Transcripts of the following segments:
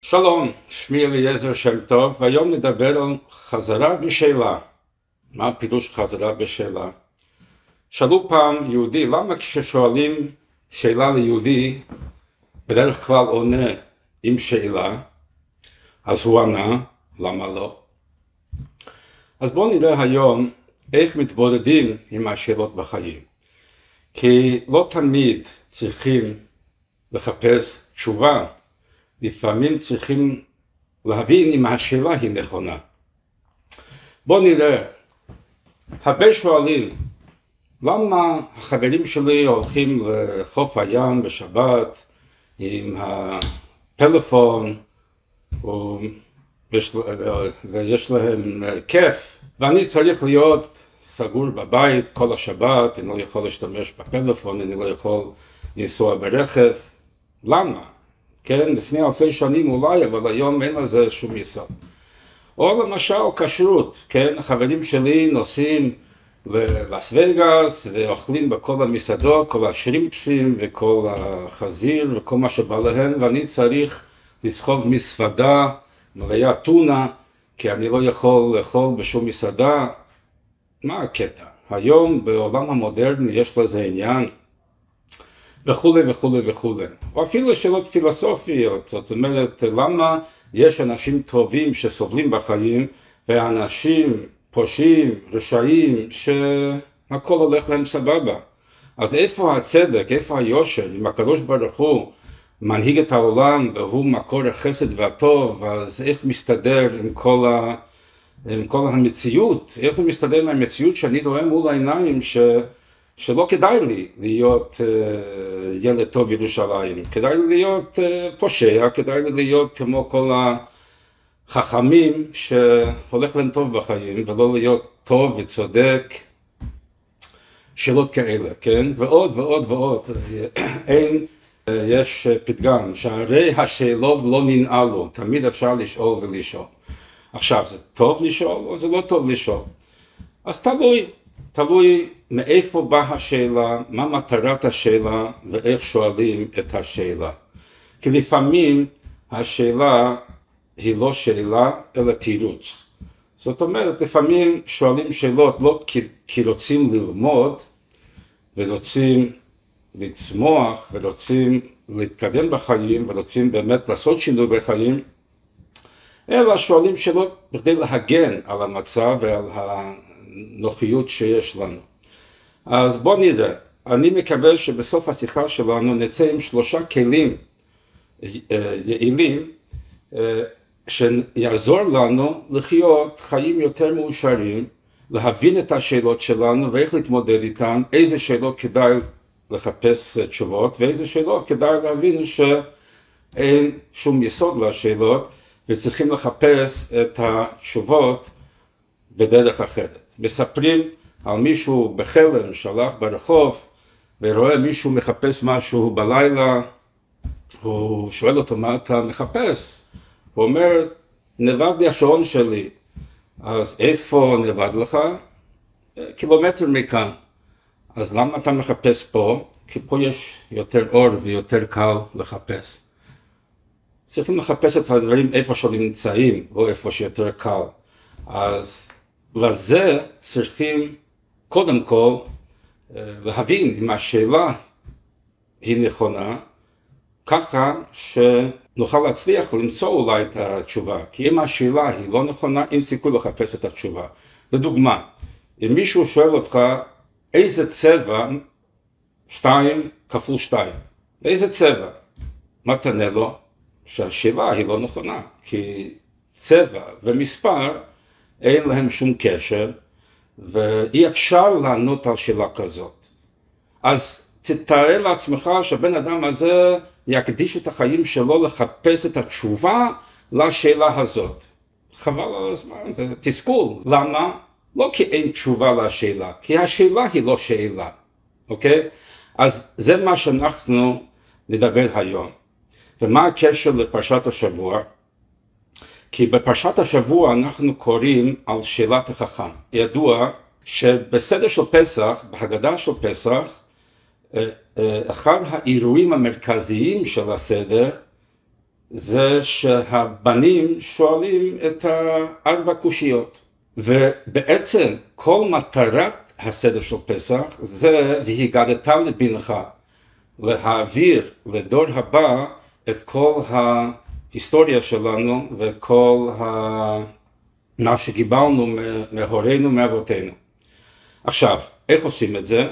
שלום, שמי אליעזר שם טוב, והיום נדבר על חזרה בשאלה. מה הפירוש חזרה בשאלה? שאלו פעם יהודי, למה כששואלים שאלה ליהודי, בדרך כלל עונה עם שאלה, אז הוא ענה, למה לא? אז בואו נראה היום איך מתבודדים עם השאלות בחיים. כי לא תמיד צריכים לחפש תשובה לפעמים צריכים להבין אם השאלה היא נכונה. בואו נראה, הרבה שואלים למה החברים שלי הולכים לחוף הים בשבת עם הפלאפון? ויש להם כיף. ואני צריך להיות סגור בבית כל השבת, אני לא יכול להשתמש בפלאפון, אני לא יכול לנסוע ברכב, למה? כן, לפני אלפי שנים אולי, אבל היום אין לזה שום יסוד. או למשל כשרות, כן, החברים שלי נוסעים ללאס וגאס ואוכלים בכל המסעדות, כל השרימפסים וכל החזיר וכל מה שבא להם, ואני צריך לסחוב מספדה מלאה טונה, כי אני לא יכול לאכול בשום מסעדה. מה הקטע? היום בעולם המודרני יש לזה עניין וכולי וכולי וכולי. או אפילו שאלות פילוסופיות, זאת אומרת, למה יש אנשים טובים שסובלים בחיים ואנשים פושעים, רשעים, שהכל הולך להם סבבה. אז איפה הצדק, איפה היושר, אם הקדוש ברוך הוא מנהיג את העולם והוא מקור החסד והטוב, אז איך מסתדר עם כל, ה... עם כל המציאות, איך זה מסתדר עם המציאות שאני רואה מול העיניים ש... שלא כדאי לי להיות uh, ילד טוב ירושלים, כדאי לי להיות uh, פושע, כדאי לי להיות כמו כל החכמים שהולך להם טוב בחיים ולא להיות טוב וצודק, שאלות כאלה, כן? ועוד ועוד ועוד, אין, uh, יש פתגם, שהרי השאלות לא ננעלו, תמיד אפשר לשאול ולשאול. עכשיו, זה טוב לשאול או זה לא טוב לשאול? אז תלוי, תלוי מאיפה באה השאלה, מה מטרת השאלה ואיך שואלים את השאלה. כי לפעמים השאלה היא לא שאלה אלא תירוץ. זאת אומרת, לפעמים שואלים שאלות לא כי, כי רוצים ללמוד ורוצים לצמוח ורוצים להתקדם בחיים ורוצים באמת לעשות שינוי בחיים, אלא שואלים שאלות כדי להגן על המצב ועל הנוחיות שיש לנו. אז בוא נראה, אני מקווה שבסוף השיחה שלנו נצא עם שלושה כלים אה, יעילים אה, שיעזור לנו לחיות חיים יותר מאושרים, להבין את השאלות שלנו ואיך להתמודד איתן, איזה שאלות כדאי לחפש תשובות ואיזה שאלות כדאי להבין שאין שום יסוד לשאלות וצריכים לחפש את התשובות בדרך אחרת. מספרים על מישהו בחלם שהלך ברחוב ורואה מישהו מחפש משהו בלילה, הוא שואל אותו מה אתה מחפש? הוא אומר, נאבד לי השעון שלי. אז איפה נאבד לך? קילומטר מכאן. אז למה אתה מחפש פה? כי פה יש יותר אור ויותר קל לחפש. צריכים לחפש את הדברים איפה שנמצאים, לא איפה שיותר קל. אז לזה צריכים קודם כל אה, להבין אם השאלה היא נכונה, ככה שנוכל להצליח למצוא אולי את התשובה. כי אם השאלה היא לא נכונה, אין סיכוי לחפש את התשובה. לדוגמה, אם מישהו שואל אותך איזה צבע שתיים כפול שתיים, איזה צבע? מה תענה לו? שהשאלה היא לא נכונה, כי צבע ומספר אין להם שום קשר, ואי אפשר לענות על שאלה כזאת. אז תתאר לעצמך שהבן אדם הזה יקדיש את החיים שלו לחפש את התשובה לשאלה הזאת. חבל על הזמן, זה תסכול. למה? לא כי אין תשובה לשאלה, כי השאלה היא לא שאלה, אוקיי? אז זה מה שאנחנו נדבר היום. ומה הקשר לפרשת השבוע? כי בפרשת השבוע אנחנו קוראים על שאלת החכם. ידוע שבסדר של פסח, בהגדה של פסח, אה, אה, אחד האירועים המרכזיים של הסדר זה שהבנים שואלים את הארבע קושיות. ובעצם כל מטרת הסדר של פסח זה והגדת לבנך, להעביר לדור הבא את כל ההיסטוריה שלנו ואת כל ה... מה שקיבלנו מהורינו, מאבותינו. עכשיו, איך עושים את זה?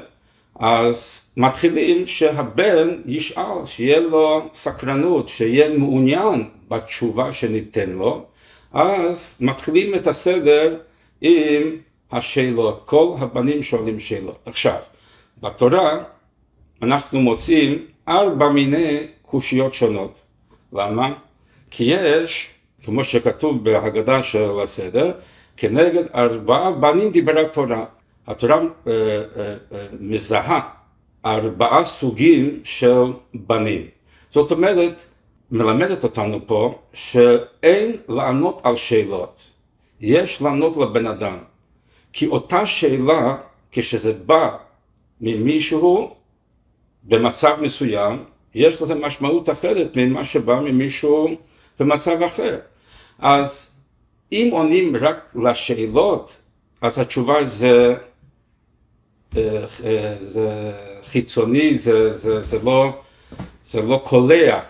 אז מתחילים שהבן ישאל, שיהיה לו סקרנות, שיהיה מעוניין בתשובה שניתן לו, אז מתחילים את הסדר עם השאלות, כל הבנים שואלים שאלות. עכשיו, בתורה אנחנו מוצאים ארבע מיני קושיות שונות. למה? כי יש, כמו שכתוב בהגדה של הסדר, כנגד ארבעה בנים דיברה תורה. התורה אה, אה, אה, מזהה ארבעה סוגים של בנים. זאת אומרת, מלמדת אותנו פה שאין לענות על שאלות, יש לענות לבן אדם. כי אותה שאלה, כשזה בא ממישהו במצב מסוים, יש לזה משמעות אחרת ממה שבא ממישהו במצב אחר. אז אם עונים רק לשאלות, אז התשובה זה, אה, אה, זה חיצוני, זה, זה, זה, לא, זה לא קולע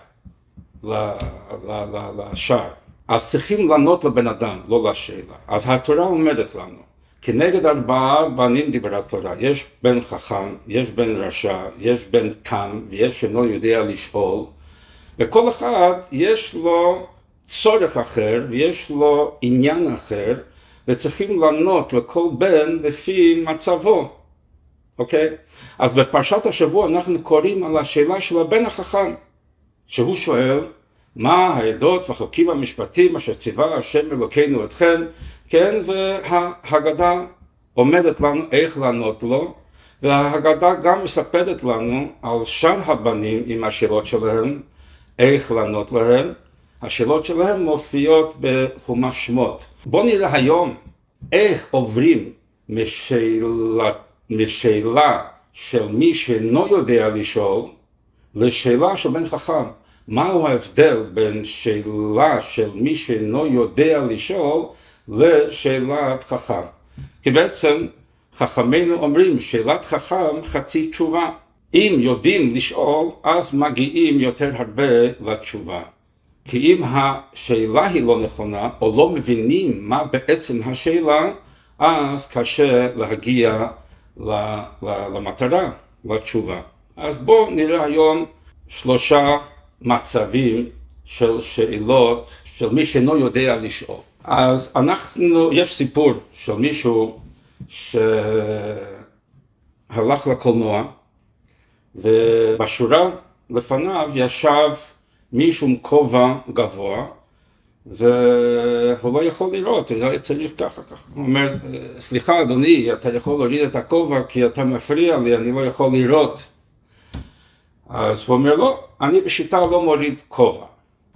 לשער. אז צריכים לענות לבן אדם, לא לשאלה. אז התורה אומרת לנו, כנגד ארבעה בנים דיברה תורה, יש בן חכם, יש בן רשע, יש בן קם ויש אינו יודע לשאול, וכל אחד יש לו צורך אחר ויש לו עניין אחר, וצריכים לענות לכל בן לפי מצבו, אוקיי? אז בפרשת השבוע אנחנו קוראים על השאלה של הבן החכם, שהוא שואל מה העדות והחוקים המשפטיים אשר ציווה השם אלוקינו אתכם, כן, וההגדה עומדת לנו איך לענות לו, וההגדה גם מספרת לנו על שאר הבנים עם השאלות שלהם, איך לענות להם. השאלות שלהם מופיעות בחומש שמות. בואו נראה היום איך עוברים משאלה, משאלה של מי שאינו יודע לשאול לשאלה של בן חכם. מהו ההבדל בין שאלה של מי שאינו יודע לשאול לשאלת חכם? כי בעצם חכמינו אומרים שאלת חכם חצי תשובה. אם יודעים לשאול אז מגיעים יותר הרבה לתשובה. כי אם השאלה היא לא נכונה או לא מבינים מה בעצם השאלה אז קשה להגיע למטרה, לתשובה. אז בואו נראה היום שלושה מצבים של שאלות של מי שאינו יודע לשאול. אז אנחנו, יש סיפור של מישהו שהלך לקולנוע ובשורה לפניו ישב מישהו עם כובע גבוה והוא לא יכול לראות, הוא לא צריך ככה ככה. הוא אומר, סליחה אדוני, אתה יכול להוריד את הכובע כי אתה מפריע לי, אני לא יכול לראות. אז הוא אומר, לא, אני בשיטה לא מוריד כובע.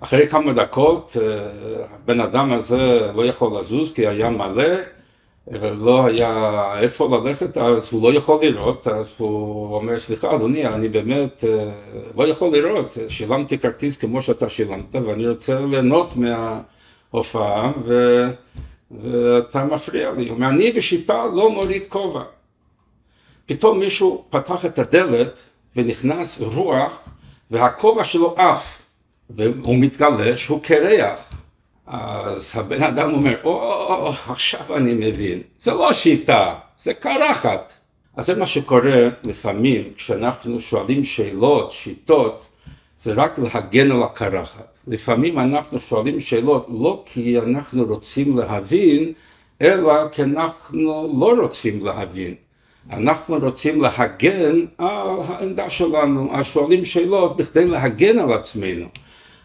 אחרי כמה דקות אה, הבן אדם הזה לא יכול לזוז כי היה מלא ולא היה איפה ללכת אז הוא לא יכול לראות אז הוא אומר סליחה אדוני אני באמת אה, לא יכול לראות שילמתי כרטיס כמו שאתה שילמת ואני רוצה ליהנות מההופעה ו... ואתה מפריע לי. הוא אומר אני בשיטה לא מוריד כובע. פתאום מישהו פתח את הדלת ונכנס רוח והכובע שלו עף והוא מתגלה שהוא קרח. אז הבן אדם אומר, או, עכשיו אני מבין, זה לא שיטה, זה קרחת. אז זה מה שקורה לפעמים כשאנחנו שואלים שאלות, שיטות, זה רק להגן על הקרחת. לפעמים אנחנו שואלים שאלות לא כי אנחנו רוצים להבין, אלא כי אנחנו לא רוצים להבין. אנחנו רוצים להגן על העמדה שלנו, אז שואלים שאלות בכדי להגן על עצמנו.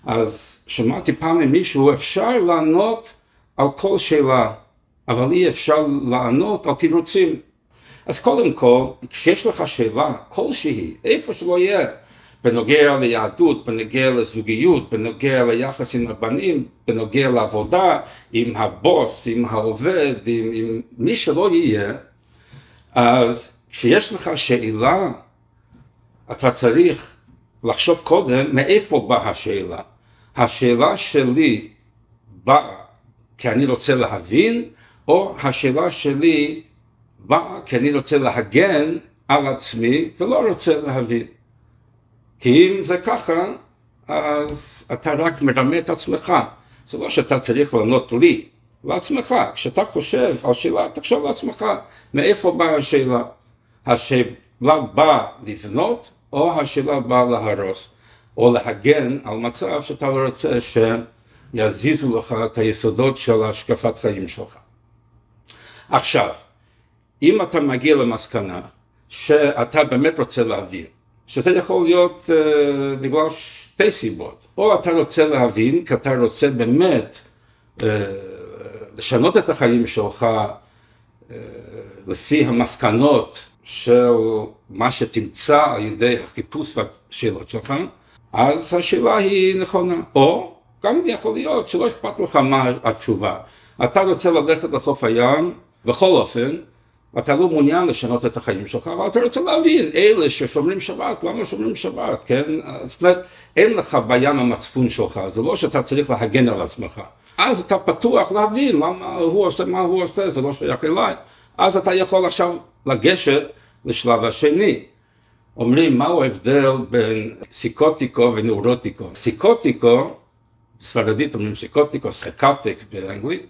אז שמעתי פעם ממישהו, אפשר לענות על כל שאלה, אבל אי אפשר לענות על תירוצים. אז קודם כל, כשיש לך שאלה כלשהי, איפה שלא יהיה, בנוגע ליהדות, בנוגע לזוגיות, בנוגע ליחס עם הבנים, בנוגע לעבודה, עם הבוס, עם העובד, עם, עם מי שלא יהיה, אז כשיש לך שאלה, אתה צריך לחשוב קודם מאיפה באה השאלה. השאלה שלי באה כי אני רוצה להבין, או השאלה שלי באה כי אני רוצה להגן על עצמי ולא רוצה להבין. כי אם זה ככה, אז אתה רק מרמה את עצמך. זה לא שאתה צריך לענות לי, לעצמך. כשאתה חושב על שאלה, תחשוב לעצמך, מאיפה באה השאלה? השאלה באה לבנות, או השאלה באה להרוס, או להגן על מצב שאתה לא רוצה שיזיזו לך את היסודות של השקפת חיים שלך. עכשיו, אם אתה מגיע למסקנה שאתה באמת רוצה להבין, שזה יכול להיות uh, בגלל שתי סיבות, או אתה רוצה להבין כי אתה רוצה באמת uh, לשנות את החיים שלך uh, לפי המסקנות של מה שתמצא על ידי החיפוש והשאלות שלך, אז השאלה היא נכונה. או גם יכול להיות שלא אכפת לך מה התשובה. אתה רוצה ללכת לחוף הים, בכל אופן, אתה לא מעוניין לשנות את החיים שלך, אבל אתה רוצה להבין, אלה ששומרים שבת, למה שומרים שבת, כן? זאת אומרת, אין לך בעיה עם המצפון שלך, זה לא שאתה צריך להגן על עצמך. אז אתה פתוח להבין למה הוא עושה מה הוא עושה, זה לא שייך אליי. אז אתה יכול עכשיו לגשת לשלב השני. אומרים, מהו ההבדל בין סיקוטיקו ונאורוטיקו? סיקוטיקו, בספרדית אומרים סיקוטיקו, סקטק באנגלית,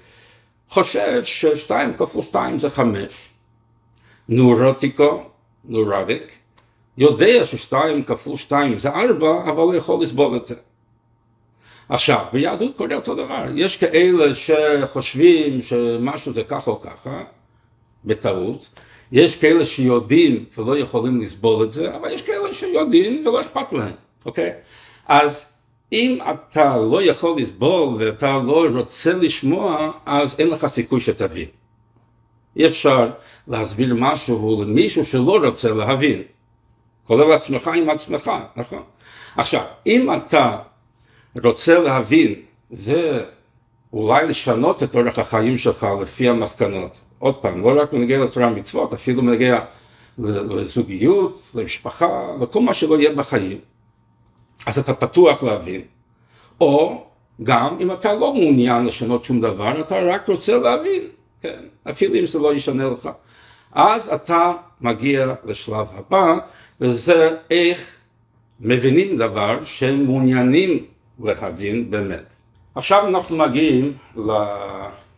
חושב ששתיים כפול שתיים זה חמש. נורוטיקו, נורוטיק, יודע ששתיים כפול שתיים זה ארבע, אבל הוא יכול לסבול את זה. עכשיו, ביהדות קורה אותו דבר, יש כאלה שחושבים שמשהו זה ככה או ככה, בטעות, יש כאלה שיודעים ולא יכולים לסבול את זה, אבל יש כאלה שיודעים ולא אכפת להם, אוקיי? אז אם אתה לא יכול לסבול ואתה לא רוצה לשמוע, אז אין לך סיכוי שתבין. אי אפשר להסביר משהו למישהו שלא רוצה להבין. כולל עצמך עם עצמך, נכון? עכשיו, אם אתה רוצה להבין ואולי לשנות את אורח החיים שלך לפי המסקנות, עוד פעם, לא רק בנגיע לתורה מצוות, אפילו בנגיע לזוגיות, למשפחה, לכל מה שלא יהיה בחיים, אז אתה פתוח להבין. או גם אם אתה לא מעוניין לשנות שום דבר, אתה רק רוצה להבין, כן, אפילו אם זה לא ישנה לך. אז אתה מגיע לשלב הבא, וזה איך מבינים דבר שהם מעוניינים להבין באמת. עכשיו אנחנו מגיעים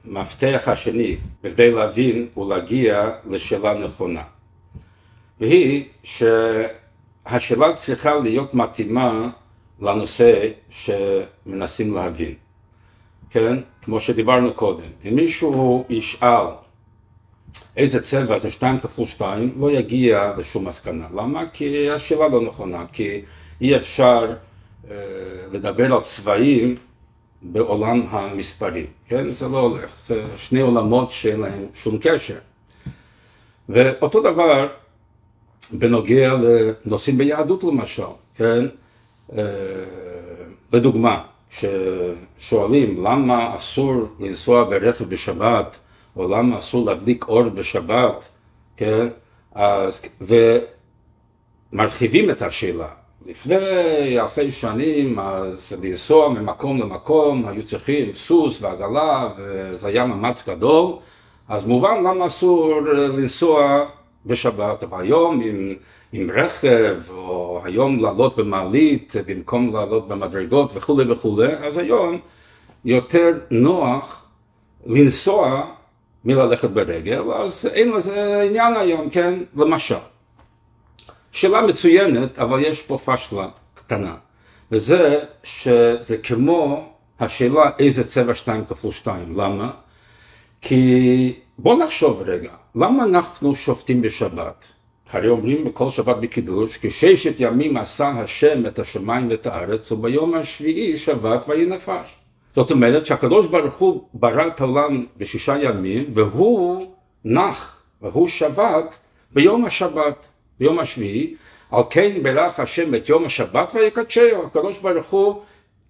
למפתח השני, בכדי להבין ולהגיע לשאלה נכונה. והיא שהשאלה צריכה להיות מתאימה לנושא שמנסים להבין. כן? כמו שדיברנו קודם. אם מישהו ישאל איזה צבע זה 2 כפול 2, לא יגיע לשום מסקנה. למה? כי השאלה לא נכונה, כי אי אפשר אה, לדבר על צבעים בעולם המספרים, כן? זה לא הולך, זה שני עולמות שאין להם שום קשר. ואותו דבר בנוגע לנושאים ביהדות למשל, כן? אה, לדוגמה, כששואלים למה אסור לנסוע ברכב בשבת, או למה אסור להדליק אור בשבת, כן? אז, ומרחיבים את השאלה. לפני אלפי שנים, אז לנסוע ממקום למקום, היו צריכים סוס ועגלה, וזה היה מאמץ גדול, אז מובן למה אסור לנסוע בשבת, אבל היום עם, עם רכב, או היום לעלות במעלית במקום לעלות במדרגות וכולי וכולי, אז היום יותר נוח לנסוע מללכת ברגל, אז אין לזה עניין היום, כן? למשל. שאלה מצוינת, אבל יש פה פשלה קטנה, וזה שזה כמו השאלה איזה צבע 2 כפול 2, למה? כי בוא נחשוב רגע, למה אנחנו שופטים בשבת? הרי אומרים בכל שבת בקידוש, כששת ימים עשה השם את השמיים ואת הארץ, וביום השביעי שבת ויהי נפש. זאת אומרת שהקדוש ברוך הוא ברא את העולם בשישה ימים, והוא נח, והוא שבת ביום השבת, ביום השביעי, על כן ברך השם את יום השבת ויקדשהו, הקדוש ברוך הוא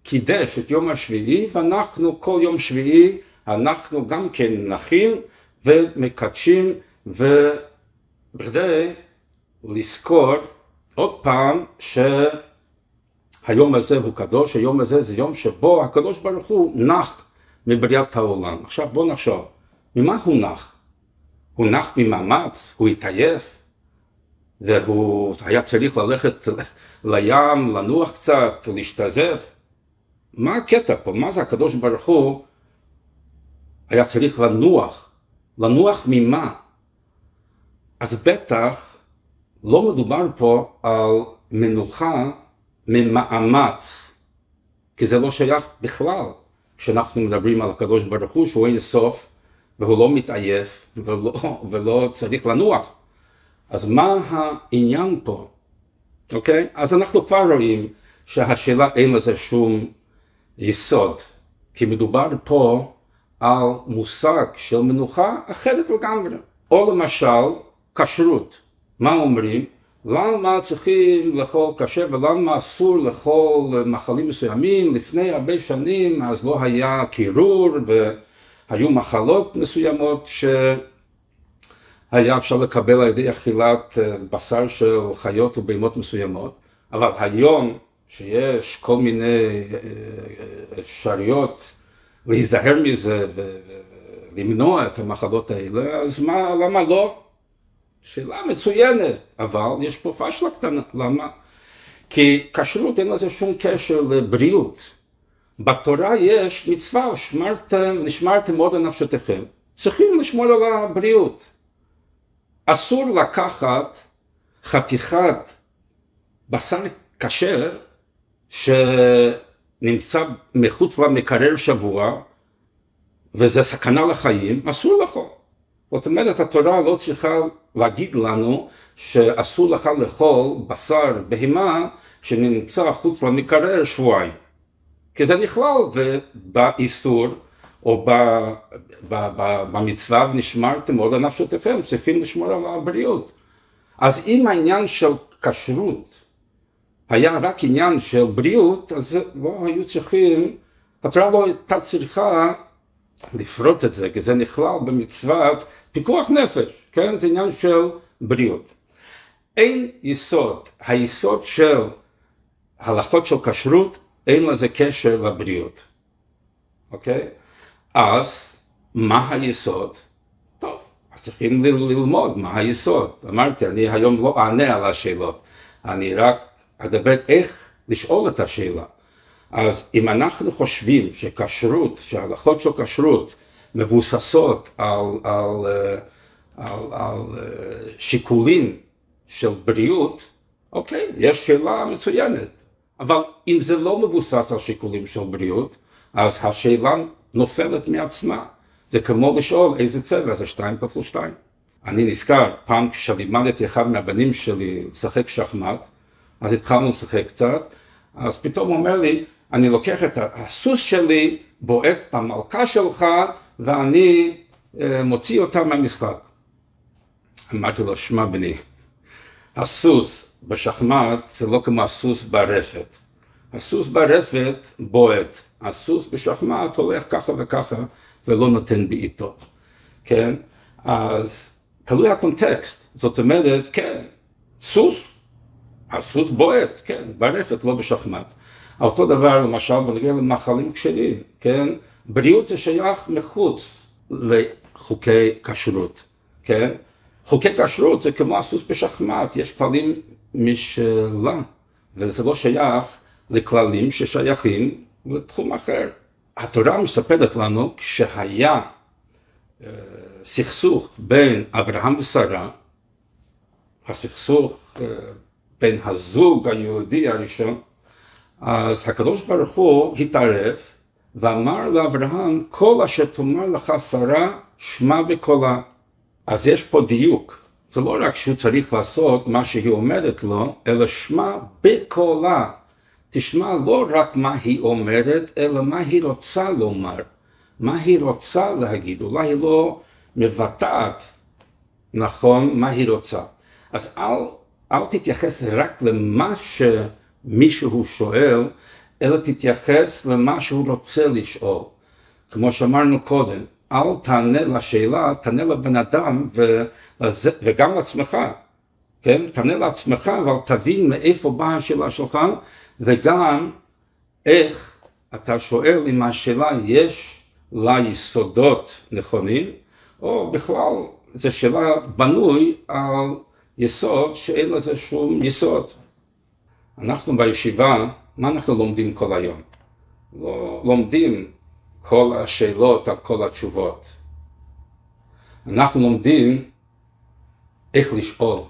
קידש את יום השביעי, ואנחנו כל יום שביעי, אנחנו גם כן נחים ומקדשים, ובכדי לזכור עוד פעם היום הזה הוא קדוש, היום הזה זה יום שבו הקדוש ברוך הוא נח מבריאת העולם. עכשיו בוא נחשוב, ממה הוא נח? הוא נח ממאמץ, הוא התעייף, והוא היה צריך ללכת לים, לנוח קצת, להשתזף. מה הקטע פה? מה זה הקדוש ברוך הוא היה צריך לנוח? לנוח ממה? אז בטח לא מדובר פה על מנוחה ממאמץ, כי זה לא שייך בכלל כשאנחנו מדברים על הקדוש ברוך הוא שהוא אין סוף והוא לא מתעייף ולא, ולא צריך לנוח. אז מה העניין פה? אוקיי? אז אנחנו כבר רואים שהשאלה אין לזה שום יסוד, כי מדובר פה על מושג של מנוחה אחרת לגמרי. או למשל, כשרות. מה אומרים? למה צריכים לאכול כשר ולמה אסור לאכול מאכלים מסוימים? לפני הרבה שנים אז לא היה קירור והיו מחלות מסוימות שהיה אפשר לקבל על ידי אכילת אה, בשר של חיות ובהמות מסוימות, אבל היום שיש כל מיני אה, אה, אפשרויות להיזהר מזה ולמנוע את המחלות האלה, אז מה, למה לא? שאלה מצוינת, אבל יש פה פשלה קטנה, למה? כי כשרות אין לזה שום קשר לבריאות. בתורה יש מצווה, שמרתם, נשמרתם מאוד לנפשותיכם. צריכים לשמור על הבריאות. אסור לקחת חתיכת בשר כשר שנמצא מחוץ למקרר שבוע וזה סכנה לחיים, אסור לאכול. זאת אומרת, התורה לא צריכה להגיד לנו שאסור לך לאכול בשר בהמה שנמצא חוץ למקרר שבועיים. כי זה נכלל באיסור או במצווה ונשמרתם עוד לנפשותיכם, צריכים לשמור על הבריאות. אז אם העניין של כשרות היה רק עניין של בריאות, אז לא היו צריכים, התורה לא הייתה צריכה לפרוט את זה, כי זה נכלל במצוות פיקוח נפש, כן? זה עניין של בריאות. אין יסוד, היסוד של הלכות של כשרות, אין לזה קשר לבריאות, אוקיי? אז מה היסוד? טוב, אז צריכים ללמוד מה היסוד. אמרתי, אני היום לא אענה על השאלות, אני רק אדבר איך לשאול את השאלה. אז אם אנחנו חושבים שכשרות, שההלכות של כשרות מבוססות על, על, אה, על, על אה, שיקולים של בריאות, אוקיי, יש שאלה מצוינת. אבל אם זה לא מבוסס על שיקולים של בריאות, אז השאלה נופלת מעצמה. זה כמו לשאול איזה צבע זה שתיים כפול שתיים. אני נזכר, פעם כשלימדתי אחד מהבנים שלי לשחק שחמט, אז התחלנו לשחק קצת, אז פתאום הוא אומר לי, אני לוקח את הסוס שלי, בועט במלכה שלך, ואני אה, מוציא אותה מהמשחק. אמרתי לו, שמע בני, הסוס בשחמט זה לא כמו הסוס ברפת. הסוס ברפת בועט, הסוס בשחמט הולך ככה וככה ולא נותן בעיטות, כן? אז תלוי הקונטקסט, זאת אומרת, כן, סוס, הסוס בועט, כן, ברפת, לא בשחמט. אותו דבר למשל בנוגע למאכלים כשרים, כן? בריאות זה שייך מחוץ לחוקי כשרות, כן? חוקי כשרות זה כמו הסוס בשחמט, יש כללים משלה, וזה לא שייך לכללים ששייכים לתחום אחר. התורה מספרת לנו כשהיה אה, סכסוך בין אברהם ושרה, הסכסוך אה, בין הזוג היהודי הראשון, אז הקדוש ברוך הוא התערב ואמר לאברהם, כל אשר תאמר לך שרה, שמע בקולה. אז יש פה דיוק. זה לא רק שהוא צריך לעשות מה שהיא אומרת לו, אלא שמע בקולה. תשמע לא רק מה היא אומרת, אלא מה היא רוצה לומר. מה היא רוצה להגיד. אולי היא לא מבטאת נכון מה היא רוצה. אז אל, אל תתייחס רק למה שמישהו שואל, אלא תתייחס למה שהוא רוצה לשאול. כמו שאמרנו קודם, אל תענה לשאלה, תענה לבן אדם ו... וגם לעצמך, כן? תענה לעצמך, אבל תבין מאיפה באה השאלה שלך, וגם איך אתה שואל אם השאלה יש לה יסודות נכונים, או בכלל זו שאלה בנוי על יסוד שאין לזה שום יסוד. אנחנו בישיבה, מה אנחנו לומדים כל היום? לא לומדים כל השאלות על כל התשובות. אנחנו לומדים איך לשאול.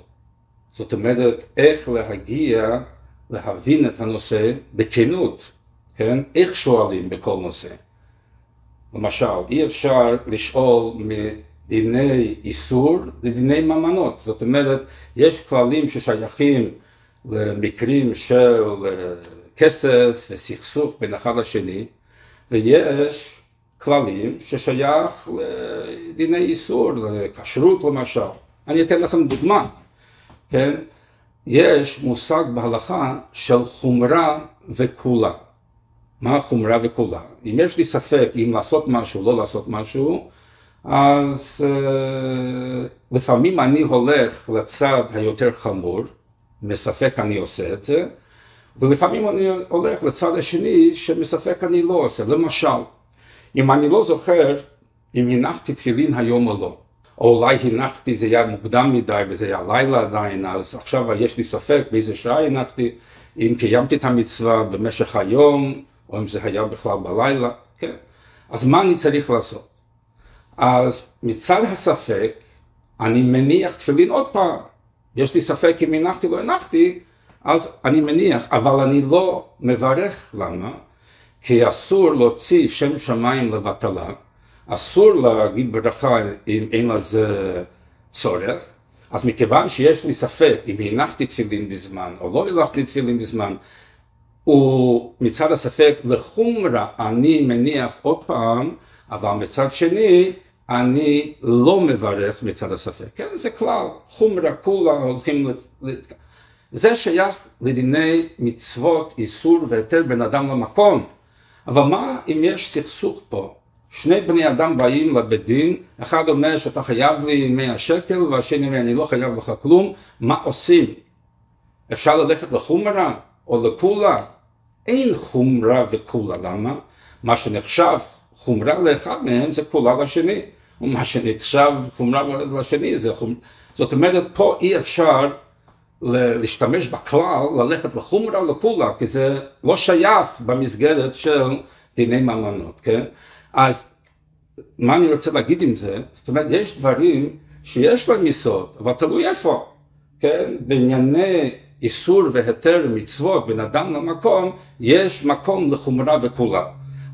זאת אומרת, איך להגיע להבין את הנושא בכנות, כן? איך שואלים בכל נושא. למשל, אי אפשר לשאול מדיני איסור לדיני ממנות. זאת אומרת, יש כללים ששייכים למקרים של אה, כסף וסכסוך בין אחד לשני, ויש כללים ששייך לדיני איסור, לכשרות למשל. אני אתן לכם דוגמה, כן? יש מושג בהלכה של חומרה וכולה. מה החומרה וכולה? אם יש לי ספק אם לעשות משהו, לא לעשות משהו, אז uh, לפעמים אני הולך לצד היותר חמור, מספק אני עושה את זה, ולפעמים אני הולך לצד השני שמספק אני לא עושה. למשל, אם אני לא זוכר אם הנחתי תפילין היום או לא, או אולי הנחתי, זה היה מוקדם מדי וזה היה לילה עדיין, אז עכשיו יש לי ספק באיזה שעה הנחתי, אם קיימתי את המצווה במשך היום, או אם זה היה בכלל בלילה, כן. אז מה אני צריך לעשות? אז מצד הספק, אני מניח תפילין עוד פעם. יש לי ספק אם הנחתי או לא הנחתי, אז אני מניח, אבל אני לא מברך, למה? כי אסור להוציא שם שמיים לבטלה, אסור להגיד ברכה אם אין לזה צורך, אז מכיוון שיש לי ספק אם הנחתי תפילין בזמן או לא הנחתי תפילין בזמן, ומצד הספק לחומרה אני מניח עוד פעם, אבל מצד שני אני לא מברך מצד הספק. כן, זה כלל, חומרה כולה הולכים... לת... זה שייך לדיני מצוות, איסור והיתר בין אדם למקום. אבל מה אם יש סכסוך פה? שני בני אדם באים לבית דין, אחד אומר שאתה חייב לי 100 שקל והשני אומר אני לא חייב לך כלום, מה עושים? אפשר ללכת לחומרה או לקולה? אין חומרה וקולה, למה? מה שנחשב חומרה לאחד מהם זה קולה לשני, ומה שנחשב חומרה לשני זה חומרה, זאת אומרת פה אי אפשר להשתמש בכלל, ללכת לחומרה או לקולה, כי זה לא שייך במסגרת של דיני ממונות, כן? אז מה אני רוצה להגיד עם זה? זאת אומרת, יש דברים שיש להם יסוד, אבל תלוי איפה, כן? בענייני איסור והיתר מצוות בין אדם למקום, יש מקום לחומרה וכולה.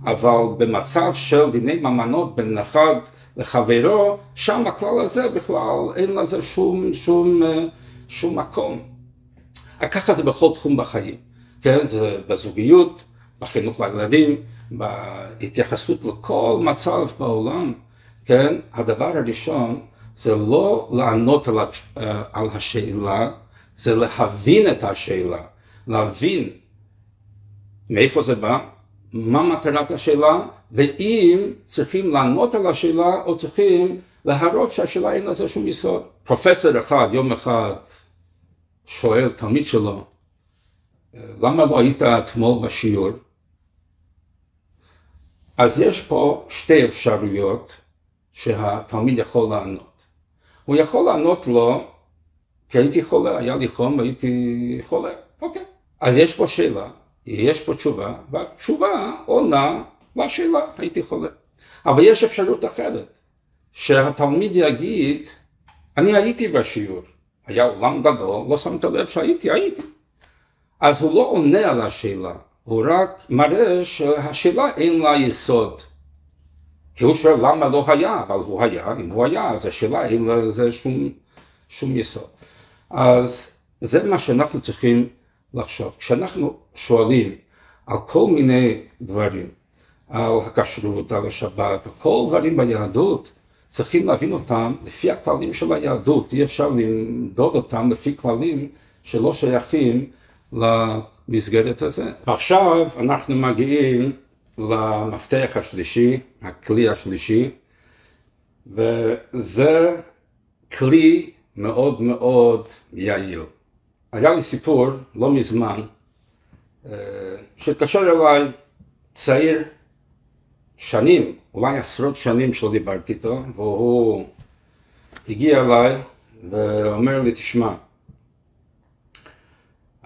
אבל במצב של דיני ממונות בין אחד לחברו, שם הכלל הזה בכלל אין לזה שום, שום, שום מקום. ככה זה בכל תחום בחיים, כן? זה בזוגיות, בחינוך לילדים, בהתייחסות לכל מצב בעולם, כן? הדבר הראשון זה לא לענות על, אה, על השאלה, זה להבין את השאלה, להבין מאיפה זה בא, מה מטרת השאלה, ואם צריכים לענות על השאלה או צריכים להראות שהשאלה אין לזה שום יסוד. פרופסור אחד יום אחד שואל תלמיד שלו, למה לא היית אתמול בשיעור? אז יש פה שתי אפשרויות שהתלמיד יכול לענות. הוא יכול לענות לו, כי הייתי חולה, היה לי חום, הייתי חולה, אוקיי. אז יש פה שאלה, יש פה תשובה, והתשובה עונה לשאלה, הייתי חולה. אבל יש אפשרות אחרת, שהתלמיד יגיד, אני הייתי בשיעור, היה עולם גדול, לא שמת לב שהייתי, הייתי. אז הוא לא עונה על השאלה, הוא רק מראה שהשאלה אין לה יסוד. כי הוא שואל למה לא היה, אבל הוא היה, אם הוא היה, אז השאלה אין לזה שום, שום יסוד. אז זה מה שאנחנו צריכים לחשוב. כשאנחנו שואלים על כל מיני דברים, על הכשרות, על השבת, כל דברים ביהדות, צריכים להבין אותם לפי הכללים של היהדות, אי אפשר למדוד אותם לפי כללים שלא שייכים למסגרת הזה. עכשיו אנחנו מגיעים למפתח השלישי, הכלי השלישי, וזה כלי מאוד מאוד יעיל. היה לי סיפור לא מזמן שהתקשר אליי צעיר שנים, אולי עשרות שנים שלא דיברתי איתו, והוא הגיע אליי ואומר לי, תשמע,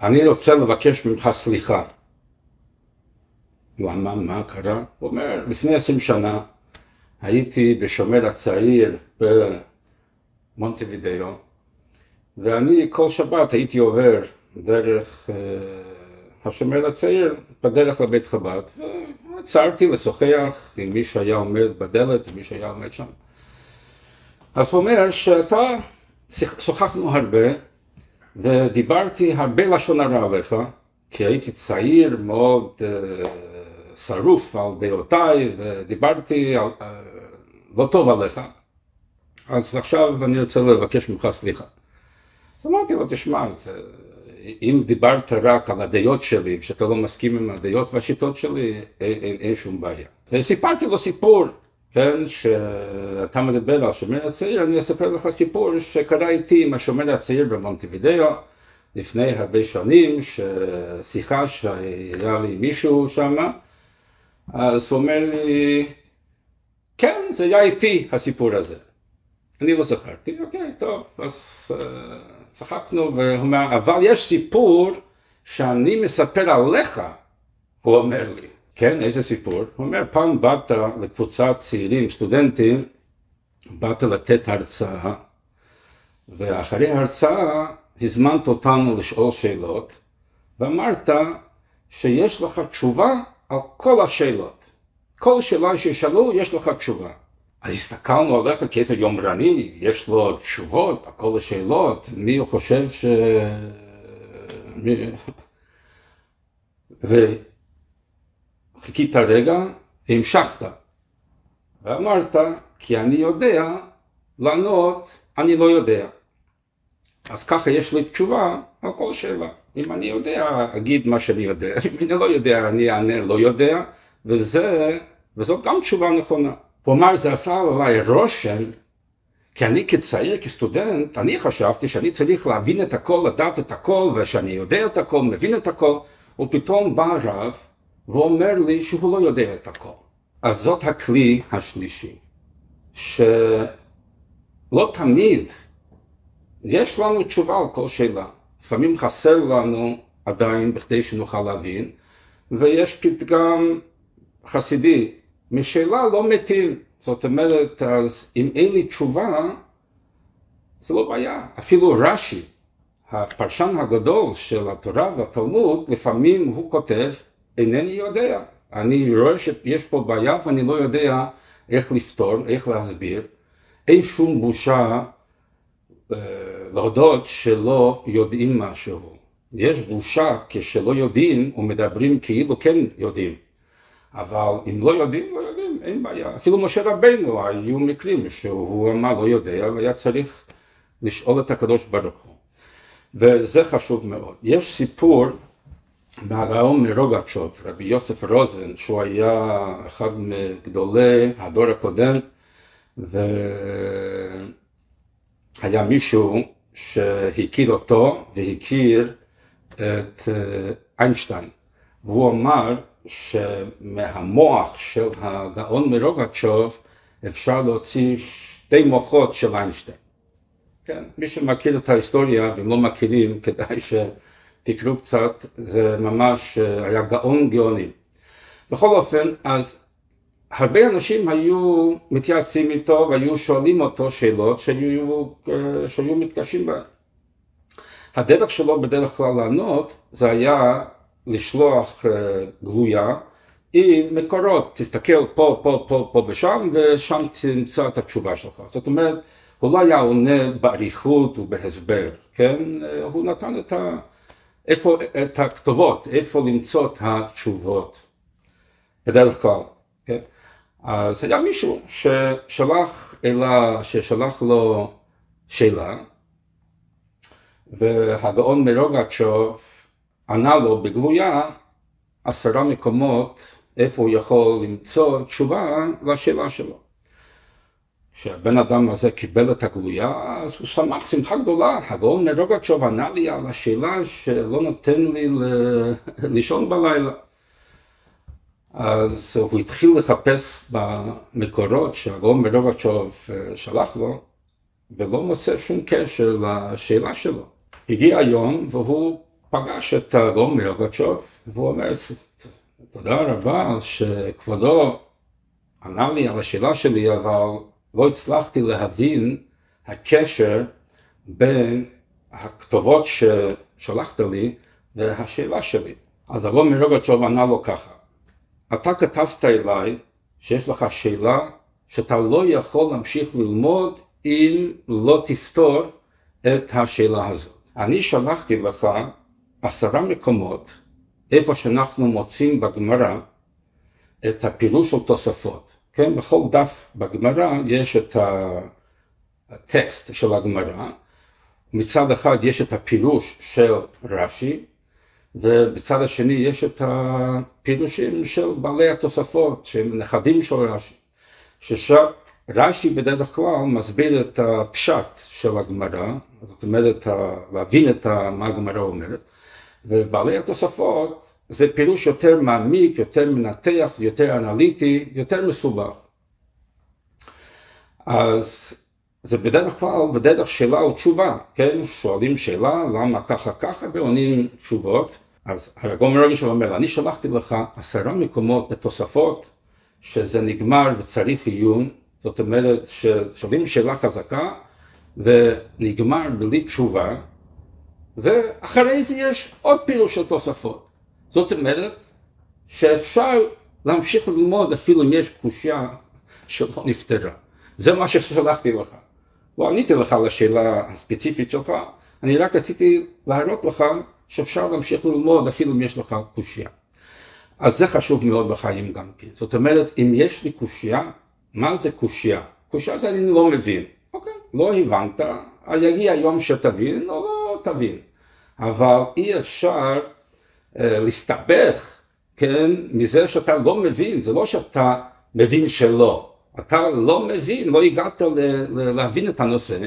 אני רוצה לבקש ממך סליחה. למה, מה קרה? הוא אומר, לפני עשרים שנה הייתי בשומר הצעיר במונטווידאו, ואני כל שבת הייתי עובר דרך uh, השומר הצעיר בדרך לבית חב"ד, ועצרתי לשוחח עם מי שהיה עומד בדלת, עם מי שהיה עומד שם. אז הוא אומר שאתה, שוחחנו הרבה, ודיברתי הרבה לשון הרע עליך, כי הייתי צעיר מאוד uh, שרוף על דעותיי, ודיברתי על, uh, לא טוב עליך, אז עכשיו אני רוצה לבקש ממך סליחה. אז אמרתי לו, תשמע, זה, אם דיברת רק על הדעות שלי, כשאתה לא מסכים עם הדעות והשיטות שלי, אין, אין, אין שום בעיה. וסיפרתי לו סיפור, כן, שאתה מדבר על השומר הצעיר, אני אספר לך סיפור שקרה איתי עם השומר הצעיר במונטווידאו, לפני הרבה שנים, ששיחה שהיה לי מישהו שם, אז הוא אומר לי, כן, זה היה איתי הסיפור הזה. אני לא זכרתי, אוקיי, טוב, אז uh, צחקנו, והוא אומר, אבל יש סיפור שאני מספר עליך, הוא אומר לי. כן, איזה סיפור? הוא אומר, פעם באת לקבוצת צעירים, סטודנטים, באת לתת הרצאה, ואחרי ההרצאה הזמנת אותנו לשאול שאלות, ואמרת שיש לך תשובה על כל השאלות. כל שאלה שישאלו, יש לך תשובה. אז הסתכלנו עליך כאיזה יומרני, יש לו תשובות על כל השאלות, מי הוא חושב ש... מי... וחיכית רגע והמשכת, ואמרת, כי אני יודע לענות, אני לא יודע. אז ככה יש לי תשובה על כל שאלה. אם אני יודע, אגיד מה שאני יודע, אם אני לא יודע, אני אענה לא יודע, וזה, וזאת גם תשובה נכונה. אמר, זה עשה עליי רושם, כי אני כצעיר, כסטודנט, אני חשבתי שאני צריך להבין את הכל, לדעת את הכל, ושאני יודע את הכל, מבין את הכל, ופתאום בא הרב ואומר לי שהוא לא יודע את הכל. אז זאת הכלי השלישי, שלא תמיד יש לנו תשובה על כל שאלה. לפעמים חסר לנו עדיין בכדי שנוכל להבין, ויש פתגם חסידי, משאלה לא מתים. זאת אומרת, אז אם אין לי תשובה, זה לא בעיה. אפילו רש"י, הפרשן הגדול של התורה והתלמוד, לפעמים הוא כותב, אינני יודע. אני רואה שיש פה בעיה ואני לא יודע איך לפתור, איך להסביר. אין שום בושה אה, להודות שלא יודעים משהו. יש בושה כשלא יודעים ומדברים כאילו כן יודעים. אבל אם לא יודעים, לא יודעים, אין בעיה. אפילו משה רבנו, היו מקרים שהוא אמר לא יודע, והיה צריך לשאול את הקדוש ברוך הוא. וזה חשוב מאוד. יש סיפור מהגאון מרוגצ'וב, רבי יוסף רוזן, שהוא היה אחד מגדולי הדור הקודם, והיה מישהו שהכיר אותו והכיר את איינשטיין, והוא אמר שמהמוח של הגאון מרוגצ'וב אפשר להוציא שתי מוחות של איינשטיין. כן, מי שמכיר את ההיסטוריה ואם לא מכירים כדאי שתקראו קצת, זה ממש היה גאון גאונים. בכל אופן, אז הרבה אנשים היו מתייעצים איתו והיו שואלים אותו שאלות שהיו, שהיו מתקשים בהן. הדרך שלו בדרך כלל לענות זה היה לשלוח uh, גלויה עם מקורות, תסתכל פה, פה, פה, פה ושם, ושם תמצא את התשובה שלך. זאת אומרת, הוא לא היה עונה באריכות ובהסבר, כן? הוא נתן את, ה, איפה, את הכתובות, איפה למצוא את התשובות, בדרך כלל, כן? אז היה מישהו ששלח אלה, ששלח לו שאלה, והגאון מרוגצ'וב ענה לו בגלויה עשרה מקומות איפה הוא יכול למצוא תשובה לשאלה שלו. כשהבן אדם הזה קיבל את הגלויה, אז הוא שמח שמחה גדולה. הגאון מרוגצ'וב ענה לי על השאלה שלא נותן לי לישון בלילה. אז הוא התחיל לחפש במקורות שהגאון מרוגצ'וב אה, שלח לו, ולא מוצא שום קשר לשאלה שלו. הגיע היום והוא פגש את הגאון מרוגצ'וב, והוא אומר, תודה רבה שכבודו ענה לי על השאלה שלי, אבל לא הצלחתי להבין הקשר בין הכתובות ששלחת לי והשאלה שלי. אז הגאון מרוגצ'וב ענה לו ככה, אתה כתבת אליי שיש לך שאלה שאתה לא יכול להמשיך ללמוד אם לא תפתור את השאלה הזאת. אני שלחתי לך עשרה מקומות איפה שאנחנו מוצאים בגמרא את הפירוש של תוספות. כן, בכל דף בגמרא יש את הטקסט של הגמרא, מצד אחד יש את הפירוש של רש"י, ובצד השני יש את הפירושים של בעלי התוספות, שהם נכדים של רש"י, ששם רש"י בדרך כלל מסביר את הפשט של הגמרא, זאת אומרת להבין את מה הגמרא אומרת, ובעלי התוספות זה פירוש יותר מעמיק, יותר מנתח, יותר אנליטי, יותר מסובך. אז זה בדרך כלל בדרך שאלה או תשובה, כן? שואלים שאלה, למה ככה ככה, ועונים תשובות. אז הרגום מרגש אומר, אני שלחתי לך עשרה מקומות בתוספות, שזה נגמר וצריך עיון, זאת אומרת ששואלים שאלה חזקה ונגמר בלי תשובה, ואחרי זה יש עוד פירוש של תוספות. זאת אומרת שאפשר להמשיך ללמוד אפילו אם יש קושייה שלא נפתרה. זה מה ששלחתי לך. לא עניתי לך על השאלה הספציפית שלך, אני רק רציתי להראות לך שאפשר להמשיך ללמוד אפילו אם יש לך קושייה. אז זה חשוב מאוד בחיים גם כן. זאת אומרת, אם יש לי קושייה, מה זה קושייה? קושייה זה אני לא מבין. אוקיי, לא הבנת, יגיע יום שתבין או לא תבין. אבל אי אפשר להסתבך, כן, מזה שאתה לא מבין, זה לא שאתה מבין שלא, אתה לא מבין, לא הגעת להבין את הנושא,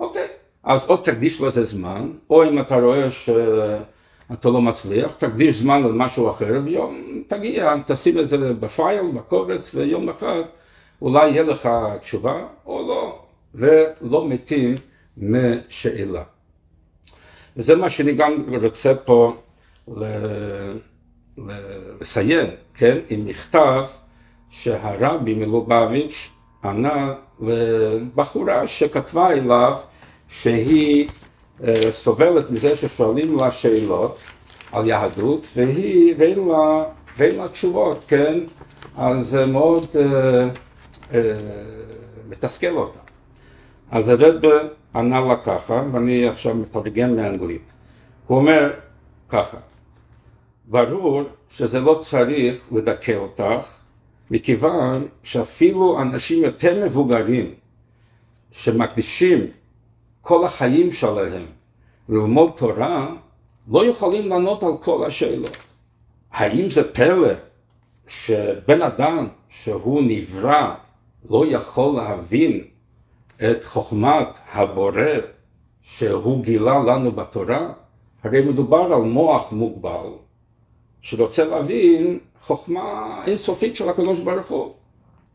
אוקיי, אז או תקדיש לזה זמן, או אם אתה רואה שאתה לא מצליח, תקדיש זמן למשהו אחר, ויום תגיע, תשים את זה בפייל, בקובץ, ויום אחד אולי יהיה לך תשובה, או לא, ולא מתים משאלה. וזה מה שאני גם רוצה פה לסיים, כן, עם מכתב שהרבי מלובביץ' ענה לבחורה שכתבה אליו שהיא אה, סובלת מזה ששואלים לה שאלות על יהדות והיא, ואין לה, ואין לה תשובות, כן? אז זה מאוד uh, uh, מתסכל אותה. אז הרב ענה לה ככה, ואני עכשיו מתרגם מאנגלית. הוא אומר ככה, ברור שזה לא צריך לדכא אותך, מכיוון שאפילו אנשים יותר מבוגרים שמקדישים כל החיים שלהם ללמוד תורה, לא יכולים לענות על כל השאלות. האם זה פלא שבן אדם שהוא נברא לא יכול להבין את חוכמת הבורא שהוא גילה לנו בתורה? הרי מדובר על מוח מוגבל שרוצה להבין חוכמה אינסופית של הקדוש ברוך הוא.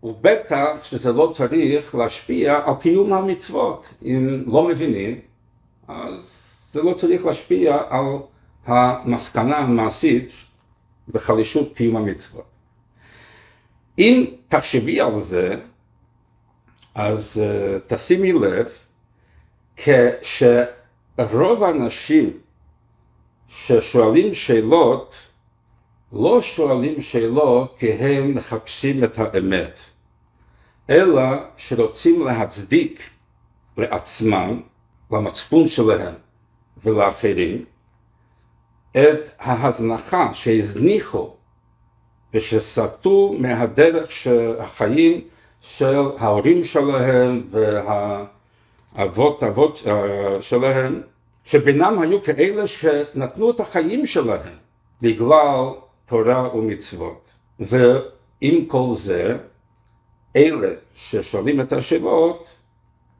ובטח שזה לא צריך להשפיע על קיום המצוות. אם לא מבינים, אז זה לא צריך להשפיע על המסקנה המעשית בחלישות קיום המצוות. אם תחשבי על זה, אז uh, תשימי לב כשרוב האנשים ששואלים שאלות, לא שואלים שאלות כי הם מחפשים את האמת, אלא שרוצים להצדיק לעצמם, למצפון שלהם ולאחרים, את ההזנחה שהזניחו ושסטו מהדרך של החיים של ההורים שלהם והאבות אבות אה, שלהם, שבינם היו כאלה שנתנו את החיים שלהם בגלל תורה ומצוות. ועם כל זה, אלה ששואלים את השאלות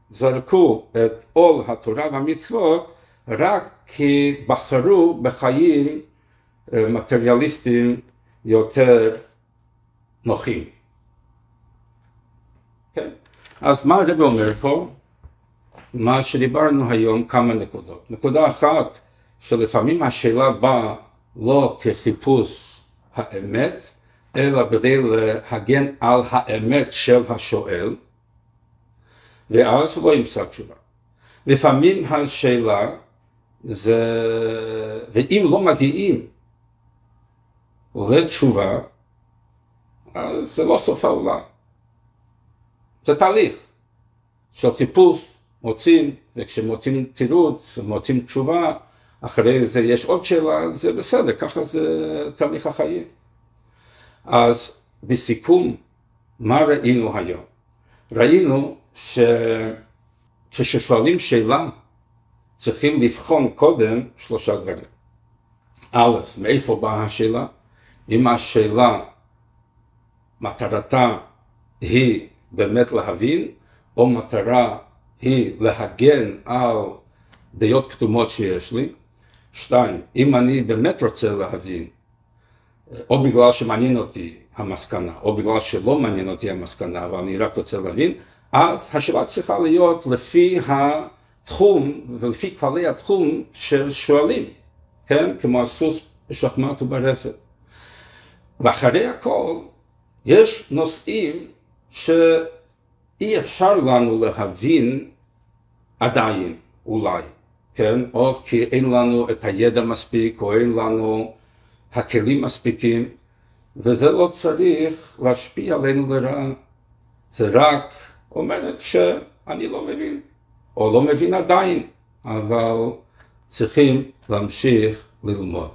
זרקו את עול התורה והמצוות רק כי בחרו בחיים אה, מטריאליסטיים יותר נוחים. כן? אז מה הרב אומר פה? מה שדיברנו היום כמה נקודות. נקודה אחת, שלפעמים השאלה באה לא כחיפוש האמת, אלא כדי להגן על האמת של השואל, ואז הוא לא ימצא תשובה. לפעמים השאלה זה, ואם לא מגיעים לתשובה, אז זה לא סוף העולם. זה תהליך של חיפוש, מוצאים, וכשמוצאים תירוץ, מוצאים תשובה, אחרי זה יש עוד שאלה, זה בסדר, ככה זה תהליך החיים. אז בסיכום, מה ראינו היום? ראינו שכששואלים שאלה, צריכים לבחון קודם שלושה דברים. א', מאיפה באה השאלה? אם השאלה, מטרתה היא באמת להבין, או מטרה היא להגן על דעות קדומות שיש לי. שתיים, אם אני באמת רוצה להבין, או בגלל שמעניין אותי המסקנה, או בגלל שלא מעניין אותי המסקנה, אבל אני רק רוצה להבין, אז השאלה צריכה להיות לפי התחום ולפי כללי התחום ששואלים, כן? כמו הסוס בשחמט וברפת. ואחרי הכל, יש נושאים שאי אפשר לנו להבין עדיין, אולי, כן? או כי אין לנו את הידע מספיק, או אין לנו הכלים מספיקים, וזה לא צריך להשפיע עלינו לרעה. זה רק אומרת שאני לא מבין, או לא מבין עדיין, אבל צריכים להמשיך ללמוד.